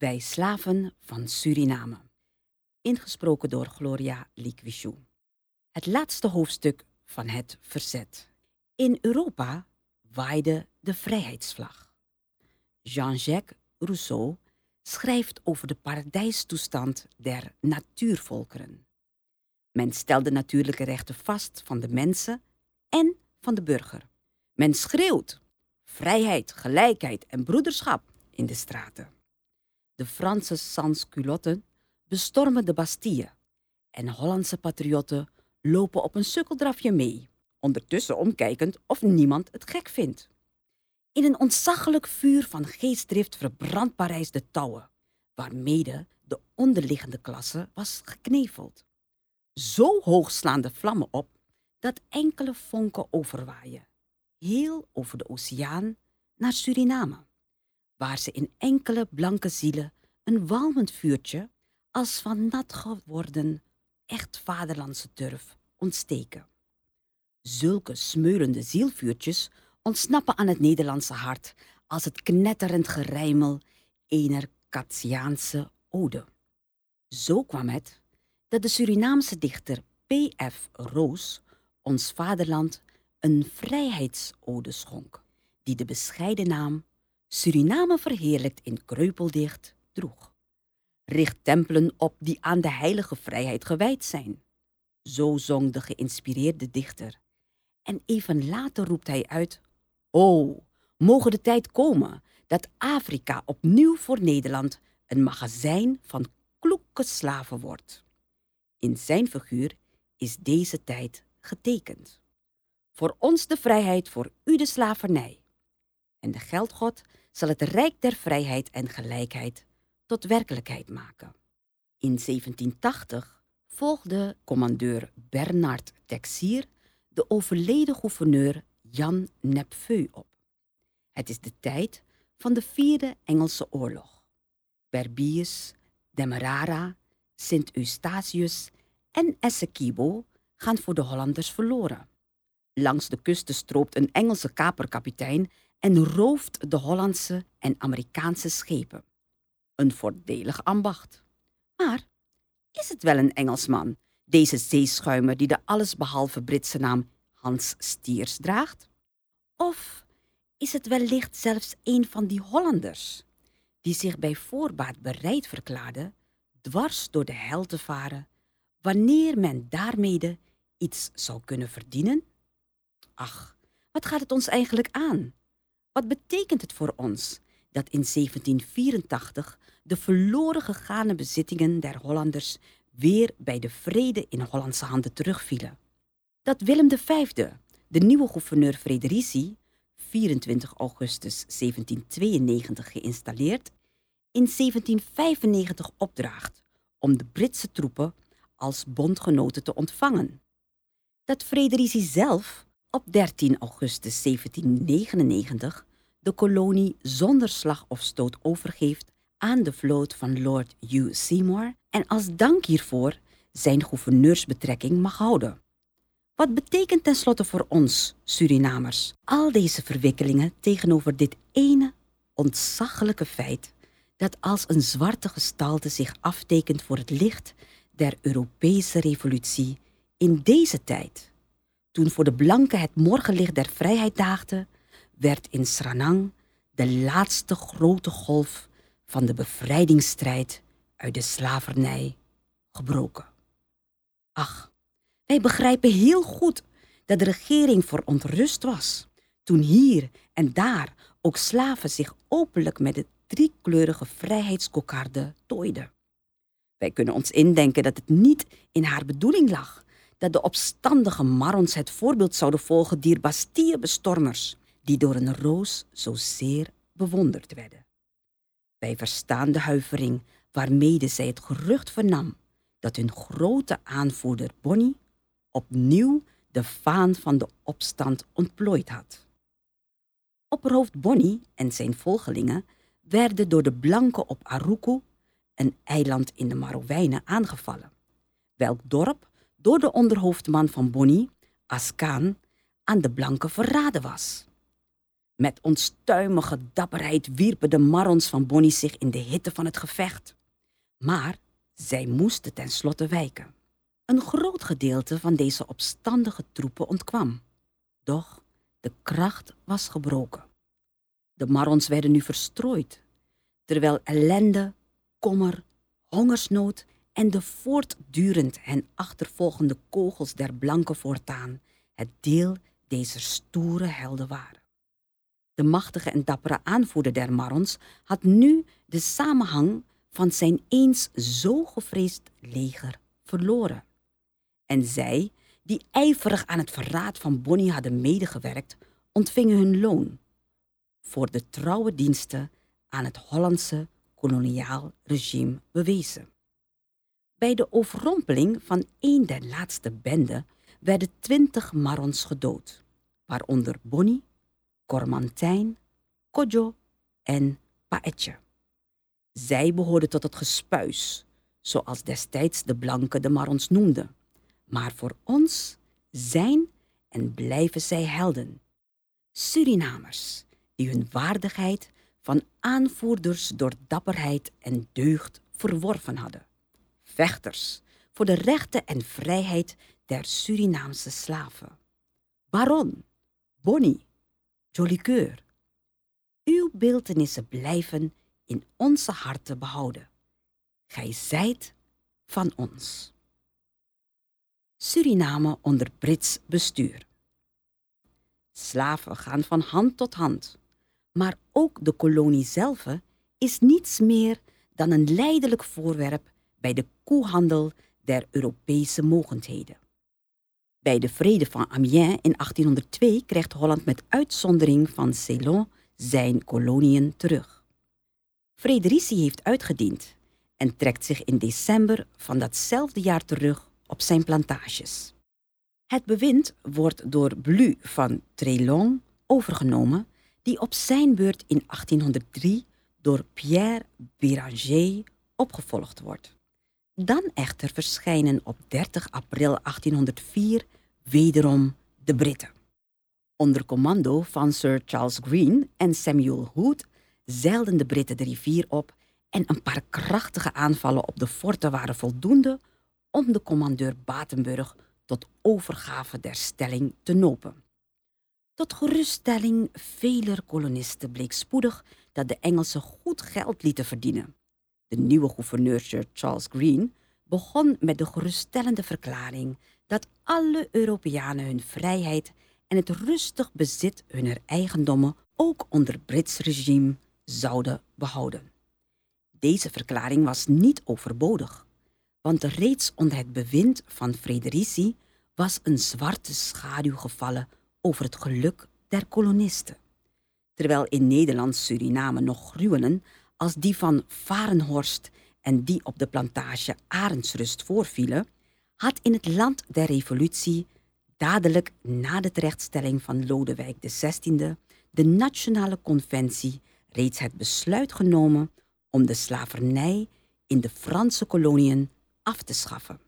bij slaven van Suriname. Ingesproken door Gloria Liquichou. Het laatste hoofdstuk van het verzet. In Europa waaide de vrijheidsvlag. Jean-Jacques Rousseau schrijft over de paradijstoestand der natuurvolkeren. Men stelde natuurlijke rechten vast van de mensen en van de burger. Men schreeuwt vrijheid, gelijkheid en broederschap in de straten. De Franse sansculotten bestormen de Bastille en Hollandse patriotten lopen op een sukkeldrafje mee, ondertussen omkijkend of niemand het gek vindt. In een ontzaglijk vuur van geestdrift verbrandt Parijs de touwen, waarmede de onderliggende klasse was gekneveld. Zo hoog slaan de vlammen op dat enkele vonken overwaaien, heel over de oceaan naar Suriname, waar ze in enkele blanke zielen een walmend vuurtje als van nat geworden echt vaderlandse turf ontsteken. Zulke smeulende zielvuurtjes ontsnappen aan het Nederlandse hart als het knetterend gerijmel ener Katsiaanse ode. Zo kwam het dat de Surinaamse dichter P.F. Roos ons vaderland een vrijheidsode schonk, die de bescheiden naam Suriname verheerlijkt in kreupeldicht droeg. Richt tempelen op die aan de heilige vrijheid gewijd zijn. Zo zong de geïnspireerde dichter. En even later roept hij uit: O, mogen de tijd komen dat Afrika opnieuw voor Nederland een magazijn van kloeke slaven wordt. In zijn figuur is deze tijd getekend. Voor ons de vrijheid, voor u de slavernij. En de geldgod zal het rijk der vrijheid en gelijkheid tot werkelijkheid maken. In 1780 volgde commandeur Bernard Texier de overleden gouverneur Jan Nepveu op. Het is de tijd van de Vierde Engelse Oorlog. Berbius, Demerara, Sint Eustatius en Essequibo gaan voor de Hollanders verloren. Langs de kusten stroopt een Engelse kaperkapitein en rooft de Hollandse en Amerikaanse schepen. Een voordelig ambacht. Maar is het wel een Engelsman, deze zeeschuimer die de allesbehalve Britse naam Hans Stiers draagt? Of is het wellicht zelfs een van die Hollanders, die zich bij voorbaat bereid verklaarde dwars door de hel te varen, wanneer men daarmede iets zou kunnen verdienen? Ach, wat gaat het ons eigenlijk aan? Wat betekent het voor ons dat in 1784 de verloren gegane bezittingen der Hollanders weer bij de vrede in Hollandse handen terugvielen? Dat Willem V, de nieuwe gouverneur Frederici, 24 augustus 1792 geïnstalleerd, in 1795 opdraagt om de Britse troepen als bondgenoten te ontvangen. Dat Frederici zelf op 13 augustus 1799 de kolonie zonder slag of stoot overgeeft aan de vloot van Lord Hugh Seymour en als dank hiervoor zijn gouverneursbetrekking mag houden. Wat betekent tenslotte voor ons, Surinamers, al deze verwikkelingen tegenover dit ene ontzaglijke feit dat als een zwarte gestalte zich aftekent voor het licht der Europese revolutie in deze tijd? Toen voor de blanken het morgenlicht der vrijheid daagde, werd in Sranang de laatste grote golf van de bevrijdingsstrijd uit de slavernij gebroken. Ach, wij begrijpen heel goed dat de regering verontrust was toen hier en daar ook slaven zich openlijk met de driekleurige vrijheidskokarde tooiden. Wij kunnen ons indenken dat het niet in haar bedoeling lag dat de opstandige Marons het voorbeeld zouden volgen dier Bastille-bestormers, die door een roos zozeer bewonderd werden. Wij verstaan de huivering waarmede zij het gerucht vernam dat hun grote aanvoerder Bonnie opnieuw de vaan van de opstand ontplooid had. Opperhoofd Bonnie en zijn volgelingen werden door de blanken op Aruku, een eiland in de Marowijnen, aangevallen, welk dorp door de onderhoofdman van Bonnie, Askaan, aan de blanken verraden was. Met onstuimige dapperheid wierpen de marrons van Bonnie zich in de hitte van het gevecht. Maar zij moesten tenslotte wijken. Een groot gedeelte van deze opstandige troepen ontkwam. Doch de kracht was gebroken. De marrons werden nu verstrooid, terwijl ellende, kommer, hongersnood en de voortdurend hen achtervolgende kogels der blanken voortaan het deel deze stoere helden waren. De machtige en dappere aanvoerder der Marrons had nu de samenhang van zijn eens zo gevreesd leger verloren. En zij, die ijverig aan het verraad van Bonnie hadden medegewerkt, ontvingen hun loon voor de trouwe diensten aan het Hollandse koloniaal regime bewezen. Bij de overrompeling van een der laatste benden werden twintig Marrons gedood, waaronder Bonnie, Cormantijn, Kodjo en Paetje. Zij behoorden tot het gespuis, zoals destijds de blanken de Marrons noemden. Maar voor ons zijn en blijven zij helden. Surinamers, die hun waardigheid van aanvoerders door dapperheid en deugd verworven hadden. Vechters voor de rechten en vrijheid der Surinaamse slaven. Baron, Bonnie, Jolicoeur. Uw beeldenissen blijven in onze harten behouden. Gij zijt van ons. Suriname onder Brits bestuur. Slaven gaan van hand tot hand, maar ook de kolonie zelf is niets meer dan een leidelijk voorwerp bij de koehandel der Europese mogendheden. Bij de vrede van Amiens in 1802 krijgt Holland met uitzondering van Ceylon zijn koloniën terug. Frederici heeft uitgediend en trekt zich in december van datzelfde jaar terug op zijn plantages. Het bewind wordt door Blu van Trélong overgenomen, die op zijn beurt in 1803 door Pierre Béranger opgevolgd wordt. Dan echter verschijnen op 30 april 1804 wederom de Britten. Onder commando van Sir Charles Green en Samuel Hood zeilden de Britten de rivier op en een paar krachtige aanvallen op de forten waren voldoende om de commandeur Batenburg tot overgave der stelling te nopen. Tot geruststelling veler kolonisten bleek spoedig dat de Engelsen goed geld lieten verdienen. De nieuwe gouverneur Sir Charles Green begon met de geruststellende verklaring dat alle Europeanen hun vrijheid en het rustig bezit hunner eigendommen ook onder Brits regime zouden behouden. Deze verklaring was niet overbodig, want reeds onder het bewind van Frederici was een zwarte schaduw gevallen over het geluk der kolonisten. Terwijl in Nederland Suriname nog gruwelen als die van Varenhorst en die op de plantage Arendsrust voorvielen, had in het land der revolutie dadelijk na de terechtstelling van Lodewijk XVI de Nationale Conventie reeds het besluit genomen om de slavernij in de Franse koloniën af te schaffen.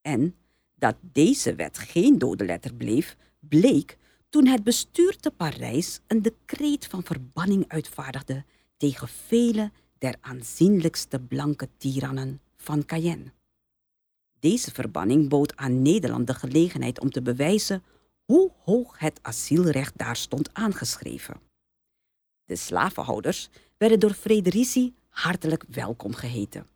En dat deze wet geen dode letter bleef, bleek toen het bestuur te Parijs een decreet van verbanning uitvaardigde tegen vele der aanzienlijkste blanke tirannen van Cayenne. Deze verbanning bood aan Nederland de gelegenheid om te bewijzen hoe hoog het asielrecht daar stond aangeschreven. De slavenhouders werden door Frederici hartelijk welkom geheten.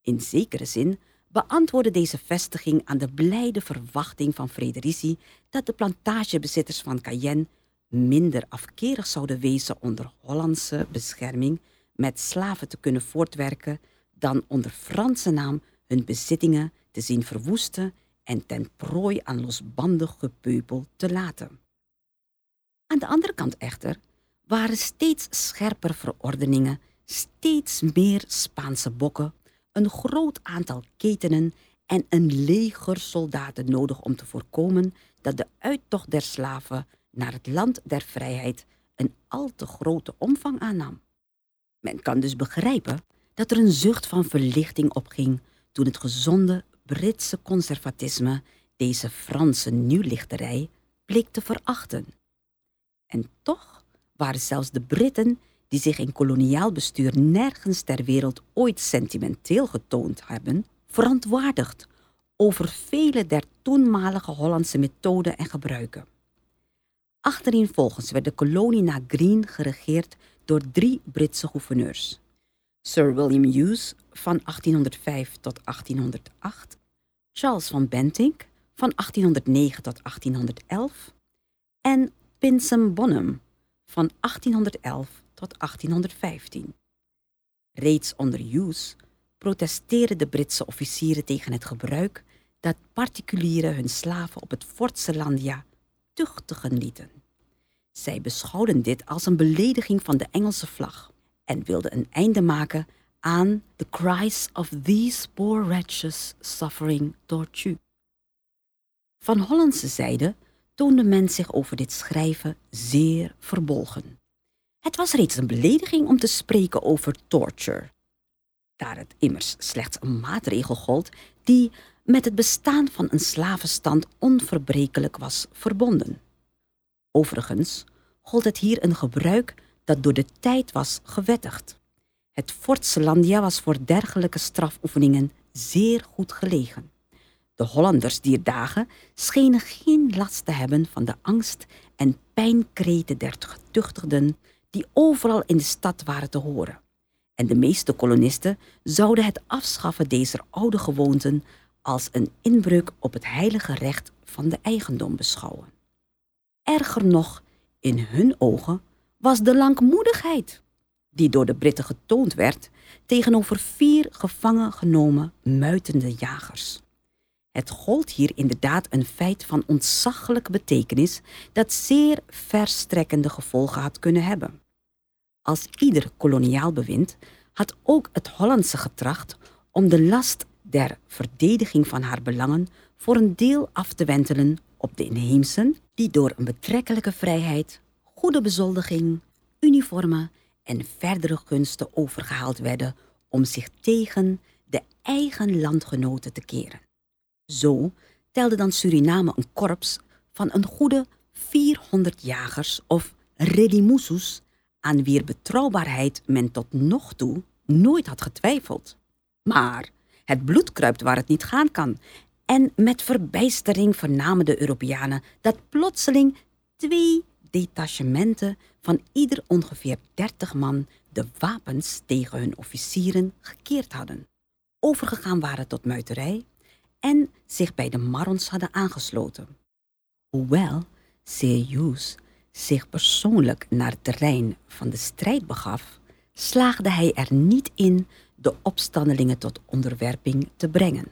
In zekere zin beantwoordde deze vestiging aan de blijde verwachting van Frederici dat de plantagebezitters van Cayenne minder afkerig zouden wezen onder Hollandse bescherming met slaven te kunnen voortwerken dan onder Franse naam hun bezittingen te zien verwoesten en ten prooi aan losbandig gepeupel te laten. Aan de andere kant echter waren steeds scherper verordeningen, steeds meer Spaanse bokken, een groot aantal ketenen en een leger soldaten nodig om te voorkomen dat de uittocht der slaven naar het land der vrijheid een al te grote omvang aannam. Men kan dus begrijpen dat er een zucht van verlichting opging toen het gezonde Britse conservatisme deze Franse nieuwlichterij bleek te verachten. En toch waren zelfs de Britten, die zich in koloniaal bestuur nergens ter wereld ooit sentimenteel getoond hebben, verontwaardigd over vele der toenmalige Hollandse methoden en gebruiken. Achtereenvolgens werd de kolonie na Green geregeerd door drie Britse gouverneurs. Sir William Hughes van 1805 tot 1808, Charles van Bentinck van 1809 tot 1811 en Pinsem Bonham van 1811 tot 1815. Reeds onder Hughes protesteerden de Britse officieren tegen het gebruik dat particulieren hun slaven op het Fort Zeelandia tuchtigen lieten. Zij beschouwden dit als een belediging van de Engelse vlag en wilden een einde maken aan the cries of these poor wretches suffering torture. Van Hollandse zijde toonde men zich over dit schrijven zeer verbolgen. Het was reeds een belediging om te spreken over torture, daar het immers slechts een maatregel gold die met het bestaan van een slavenstand onverbrekelijk was verbonden. Overigens gold het hier een gebruik dat door de tijd was gewettigd. Het Fort Zeelandia was voor dergelijke strafoefeningen zeer goed gelegen. De Hollanders dier dagen schenen geen last te hebben van de angst en pijnkreten der getuchtigden die overal in de stad waren te horen. En de meeste kolonisten zouden het afschaffen deze oude gewoonten als een inbreuk op het heilige recht van de eigendom beschouwen. Erger nog, in hun ogen was de langmoedigheid die door de Britten getoond werd tegenover vier gevangen genomen muitende jagers. Het gold hier inderdaad een feit van ontzaglijke betekenis dat zeer verstrekkende gevolgen had kunnen hebben. Als ieder koloniaal bewind had ook het Hollandse getracht om de last der verdediging van haar belangen voor een deel af te wentelen op de inheemsen, die door een betrekkelijke vrijheid, goede bezoldiging, uniformen en verdere gunsten overgehaald werden om zich tegen de eigen landgenoten te keren. Zo telde dan Suriname een korps van een goede 400 jagers of redimusus aan wier betrouwbaarheid men tot nog toe nooit had getwijfeld. Maar het bloed kruipt waar het niet gaan kan. En met verbijstering vernamen de Europeanen dat plotseling twee detachementen van ieder ongeveer dertig man de wapens tegen hun officieren gekeerd hadden, overgegaan waren tot muiterij en zich bij de Marons hadden aangesloten. Hoewel Hughes zich persoonlijk naar het terrein van de strijd begaf, slaagde hij er niet in de opstandelingen tot onderwerping te brengen.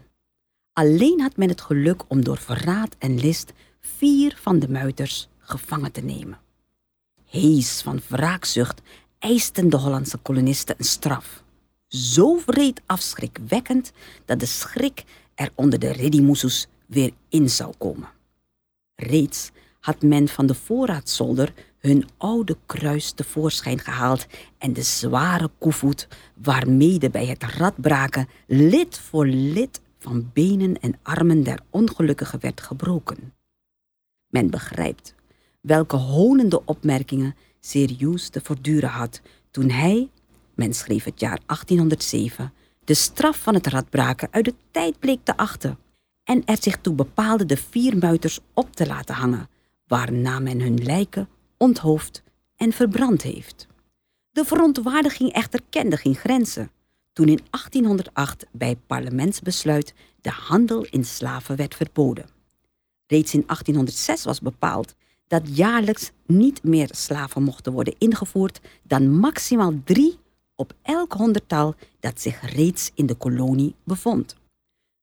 Alleen had men het geluk om door verraad en list vier van de muiters gevangen te nemen. Hees van wraakzucht eisten de Hollandse kolonisten een straf. Zo vreed afschrikwekkend dat de schrik er onder de Redimusus weer in zou komen. Reeds had men van de voorraadzolder hun oude kruis tevoorschijn gehaald en de zware koevoet waarmede bij het radbraken lid voor lid van benen en armen der ongelukkigen werd gebroken. Men begrijpt welke honende opmerkingen Sirius te voortduren had toen hij, men schreef het jaar 1807, de straf van het radbraken uit de tijd bleek te achten en er zich toe bepaalde de vier muiters op te laten hangen, waarna men hun lijken onthoofd en verbrand heeft. De verontwaardiging echter kende geen grenzen. Toen in 1808 bij parlementsbesluit de handel in slaven werd verboden. Reeds in 1806 was bepaald dat jaarlijks niet meer slaven mochten worden ingevoerd dan maximaal drie op elk honderdtal dat zich reeds in de kolonie bevond.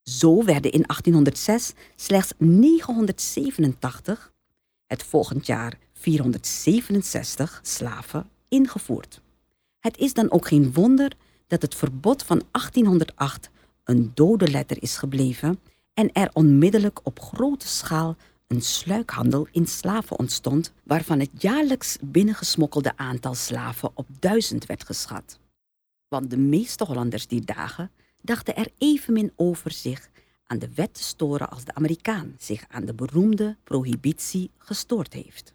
Zo werden in 1806 slechts 987, het volgend jaar 467 slaven ingevoerd. Het is dan ook geen wonder dat het verbod van 1808 een dode letter is gebleven en er onmiddellijk op grote schaal een sluikhandel in slaven ontstond, waarvan het jaarlijks binnengesmokkelde aantal slaven op duizend werd geschat. Want de meeste Hollanders die dagen dachten er evenmin over zich aan de wet te storen als de Amerikaan zich aan de beroemde prohibitie gestoord heeft.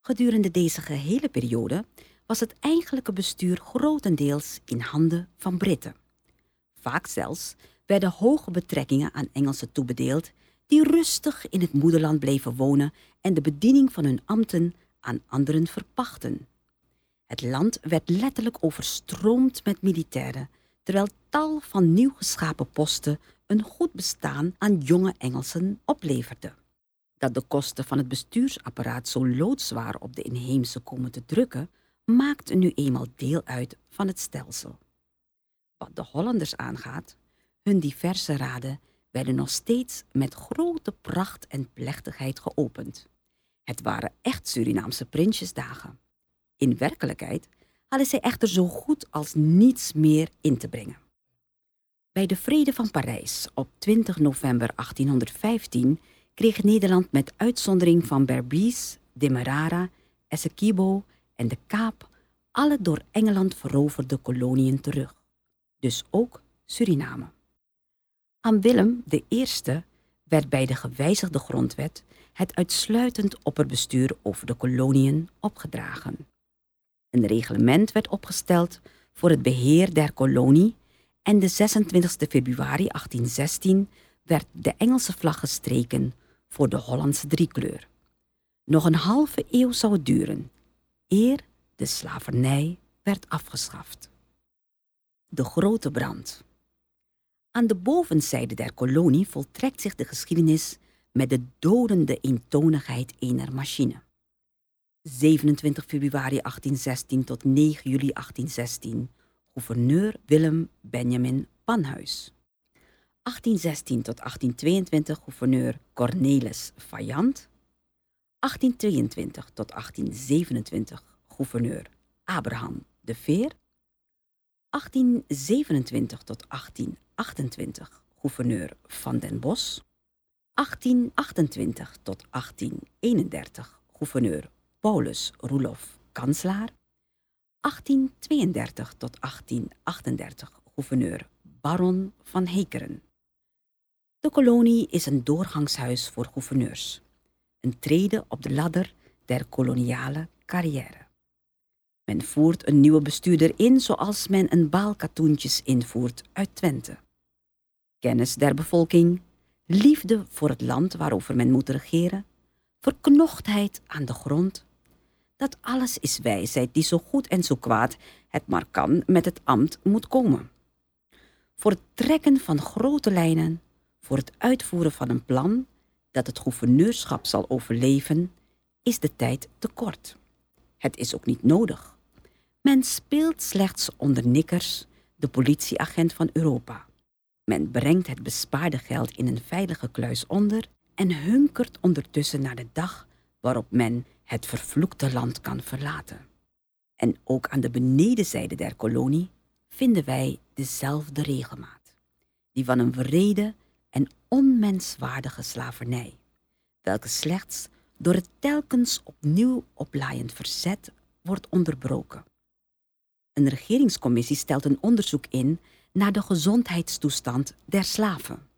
Gedurende deze gehele periode was het eigenlijke bestuur grotendeels in handen van Britten. Vaak zelfs werden hoge betrekkingen aan Engelsen toebedeeld die rustig in het moederland bleven wonen en de bediening van hun ambten aan anderen verpachten. Het land werd letterlijk overstroomd met militairen, terwijl tal van nieuw geschapen posten een goed bestaan aan jonge Engelsen opleverde. Dat de kosten van het bestuursapparaat zo loodzwaar op de inheemse komen te drukken, maakte nu eenmaal deel uit van het stelsel. Wat de Hollanders aangaat, hun diverse raden werden nog steeds met grote pracht en plechtigheid geopend. Het waren echt Surinaamse prinsjesdagen. In werkelijkheid hadden zij echter zo goed als niets meer in te brengen. Bij de Vrede van Parijs op 20 november 1815 kreeg Nederland met uitzondering van Berbice, Demerara, Essequibo en de Kaap alle door Engeland veroverde koloniën terug. Dus ook Suriname. Aan Willem I werd bij de gewijzigde grondwet het uitsluitend opperbestuur over de koloniën opgedragen. Een reglement werd opgesteld voor het beheer der kolonie en de 26 februari 1816 werd de Engelse vlag gestreken voor de Hollandse driekleur. Nog een halve eeuw zou het duren, eer de slavernij werd afgeschaft. De grote brand. Aan de bovenzijde der kolonie voltrekt zich de geschiedenis met de dodende eentonigheid eener machine. 27 februari 1816 tot 9 juli 1816, gouverneur Willem Benjamin Panhuis. 1816 tot 1822, gouverneur Cornelis Fayant. 1822 tot 1827, gouverneur Abraham de Veer. 1827 tot 1828, gouverneur Van den Bos. 1828 tot 1831, gouverneur Paulus Roelof Kanslaar. 1832 tot 1838, gouverneur Baron van Hekeren. De kolonie is een doorgangshuis voor gouverneurs, een trede op de ladder der koloniale carrière. Men voert een nieuwe bestuurder in zoals men een baal katoentjes invoert uit Twente. Kennis der bevolking, liefde voor het land waarover men moet regeren, verknochtheid aan de grond. Dat alles is wijsheid die zo goed en zo kwaad het maar kan met het ambt moet komen. Voor het trekken van grote lijnen, voor het uitvoeren van een plan dat het gouverneurschap zal overleven, is de tijd te kort. Het is ook niet nodig. Men speelt slechts onder nikkers de politieagent van Europa. Men brengt het bespaarde geld in een veilige kluis onder en hunkert ondertussen naar de dag waarop men het vervloekte land kan verlaten. En ook aan de benedenzijde der kolonie vinden wij dezelfde regelmaat, die van een wrede en onmenswaardige slavernij, welke slechts door het telkens opnieuw oplaaiend verzet wordt onderbroken. Een regeringscommissie stelt een onderzoek in naar de gezondheidstoestand der slaven.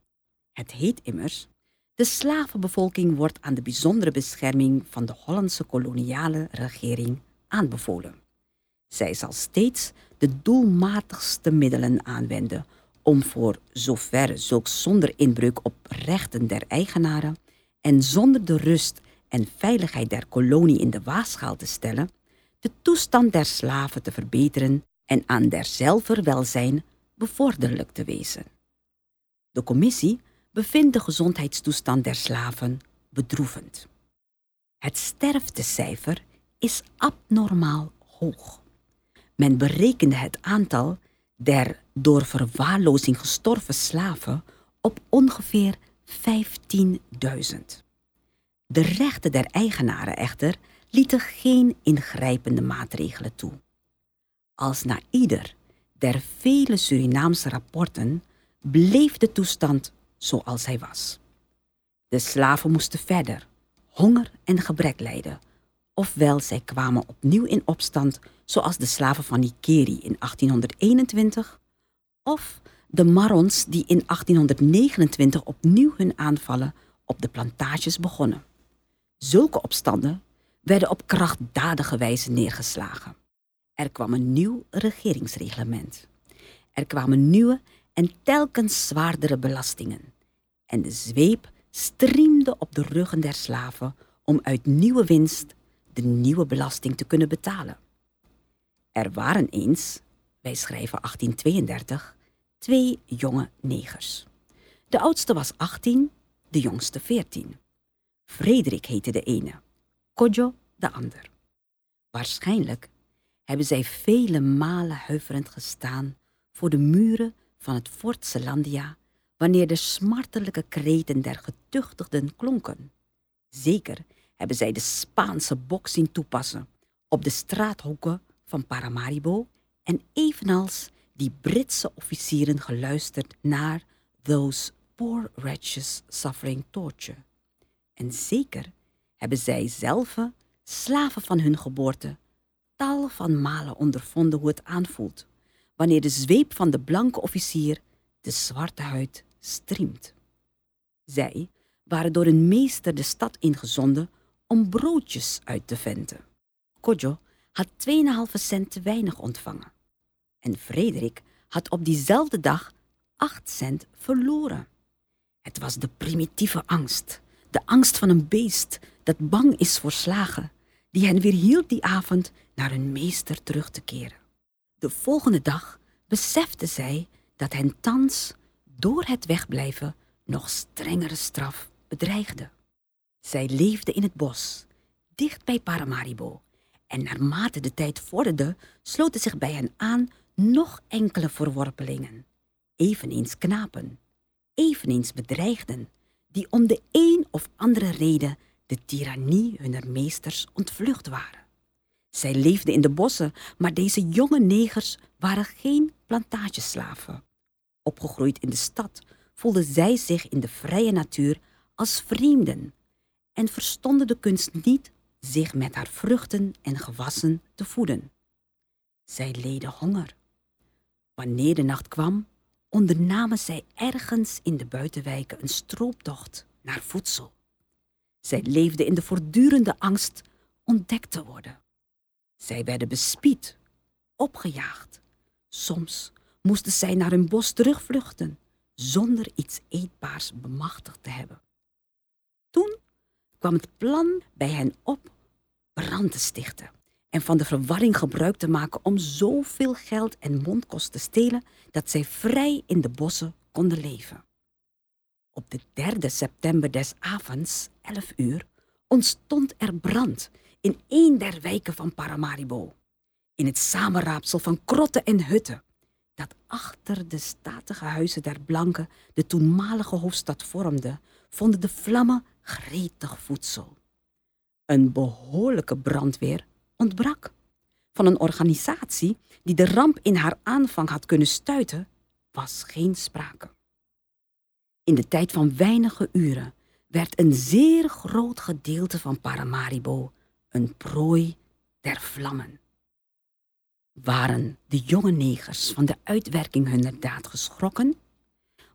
Het heet immers, de slavenbevolking wordt aan de bijzondere bescherming van de Hollandse koloniale regering aanbevolen. Zij zal steeds de doelmatigste middelen aanwenden om voor zover zulks zonder inbreuk op rechten der eigenaren en zonder de rust en veiligheid der kolonie in de waagschaal te stellen, de toestand der slaven te verbeteren en aan derzelver welzijn bevorderlijk te wezen. De commissie bevindt de gezondheidstoestand der slaven bedroevend. Het sterftecijfer is abnormaal hoog. Men berekende het aantal der door verwaarlozing gestorven slaven op ongeveer 15.000. De rechten der eigenaren echter lieten geen ingrijpende maatregelen toe. Als na ieder der vele Surinaamse rapporten bleef de toestand zoals hij was. De slaven moesten verder honger en gebrek lijden, ofwel zij kwamen opnieuw in opstand, zoals de slaven van Nikeri in 1821, of de Marons die in 1829 opnieuw hun aanvallen op de plantages begonnen. Zulke opstanden werden op krachtdadige wijze neergeslagen. Er kwam een nieuw regeringsreglement. Er kwamen nieuwe en telkens zwaardere belastingen. En de zweep striemde op de ruggen der slaven om uit nieuwe winst de nieuwe belasting te kunnen betalen. Er waren eens, wij schrijven 1832, twee jonge negers. De oudste was 18, de jongste 14. Frederik heette de ene, Kodjo de ander. Waarschijnlijk hebben zij vele malen huiverend gestaan voor de muren van het Fort Zelandia wanneer de smartelijke kreten der getuchtigden klonken. Zeker hebben zij de Spaanse bok zien toepassen op de straathoeken van Paramaribo en evenals die Britse officieren geluisterd naar Those Poor Wretches Suffering Torture. En zeker hebben zij zelf, slaven van hun geboorte, tal van malen ondervonden hoe het aanvoelt wanneer de zweep van de blanke officier de zwarte huid striemt. Zij waren door een meester de stad ingezonden om broodjes uit te venten. Kodjo had 2,5 cent te weinig ontvangen. En Frederik had op diezelfde dag 8 cent verloren. Het was de primitieve angst, de angst van een beest dat bang is voor slagen, die hen weerhield die avond naar hun meester terug te keren. De volgende dag besefte zij dat hen thans door het wegblijven nog strengere straf bedreigde. Zij leefde in het bos, dicht bij Paramaribo, en naarmate de tijd vorderde, sloten zich bij hen aan nog enkele verworpelingen, eveneens knapen, eveneens bedreigden, die om de een of andere reden de tirannie hunner meesters ontvlucht waren. Zij leefden in de bossen, maar deze jonge negers waren geen plantageslaven. Opgegroeid in de stad voelden zij zich in de vrije natuur als vreemden en verstonden de kunst niet zich met haar vruchten en gewassen te voeden. Zij leden honger. Wanneer de nacht kwam, ondernamen zij ergens in de buitenwijken een strooptocht naar voedsel. Zij leefden in de voortdurende angst ontdekt te worden. Zij werden bespied, opgejaagd. Soms moesten zij naar hun bos terugvluchten, zonder iets eetbaars bemachtigd te hebben. Toen kwam het plan bij hen op brand te stichten en van de verwarring gebruik te maken om zoveel geld en mondkost te stelen dat zij vrij in de bossen konden leven. Op de 3 september des avonds, 11 uur, ontstond er brand in een der wijken van Paramaribo. In het samenraapsel van krotten en hutten, dat achter de statige huizen der blanken de toenmalige hoofdstad vormde, vonden de vlammen gretig voedsel. Een behoorlijke brandweer ontbrak. Van een organisatie die de ramp in haar aanvang had kunnen stuiten, was geen sprake. In de tijd van weinige uren werd een zeer groot gedeelte van Paramaribo een prooi der vlammen. Waren de jonge negers van de uitwerking hunner daad geschrokken?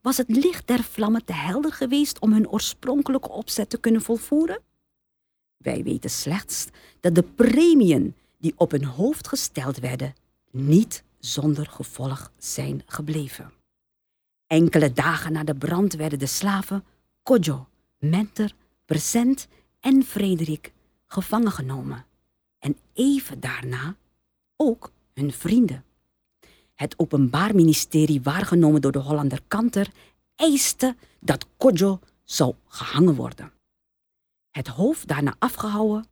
Was het licht der vlammen te helder geweest om hun oorspronkelijke opzet te kunnen volvoeren? Wij weten slechts dat de premien die op hun hoofd gesteld werden, niet zonder gevolg zijn gebleven. Enkele dagen na de brand werden de slaven Kodjo, Menter, Present en Frederik gevangen genomen. En even daarna ook hun vrienden. Het Openbaar Ministerie, waargenomen door de Hollander Kanter, eiste dat Kodjo zou gehangen worden. Het hoofd daarna afgehouden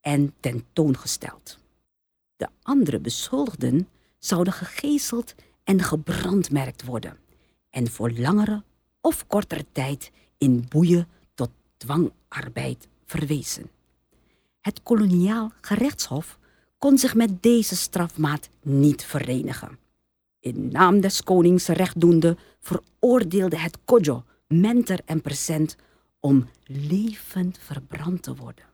en tentoongesteld. De andere beschuldigden zouden gegezeld en gebrandmerkt worden en voor langere of kortere tijd in boeien tot dwangarbeid verwezen. Het koloniaal gerechtshof kon zich met deze strafmaat niet verenigen. In naam des konings rechtdoende veroordeelde het Kodjo, Menter en Present om levend verbrand te worden.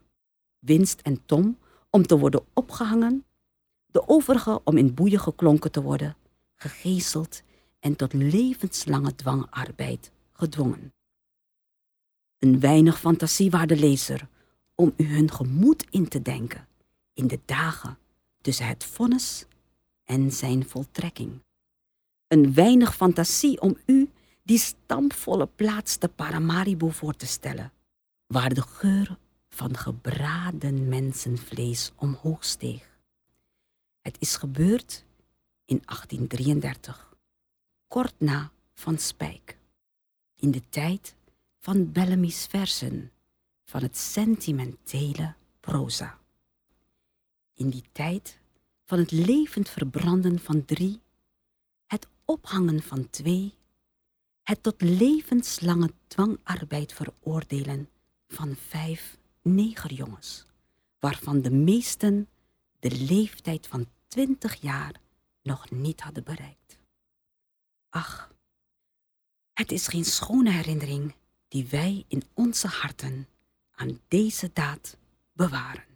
Winst en Tom om te worden opgehangen, de overige om in boeien geklonken te worden, gegezeld en tot levenslange dwangarbeid gedwongen. Een weinig fantasie waar de lezer om u hun gemoed in te denken in de dagen tussen het vonnis en zijn voltrekking. Een weinig fantasie om u die stampvolle plaats te Paramaribo voor te stellen, waar de geur van gebraden mensenvlees omhoog steeg. Het is gebeurd in 1833, kort na Van Spijk, in de tijd van Bellamy's versen van het sentimentele proza. In die tijd van het levend verbranden van drie, ophangen van twee, het tot levenslange dwangarbeid veroordelen van vijf negerjongens, waarvan de meesten de leeftijd van twintig jaar nog niet hadden bereikt. Ach, het is geen schone herinnering die wij in onze harten aan deze daad bewaren.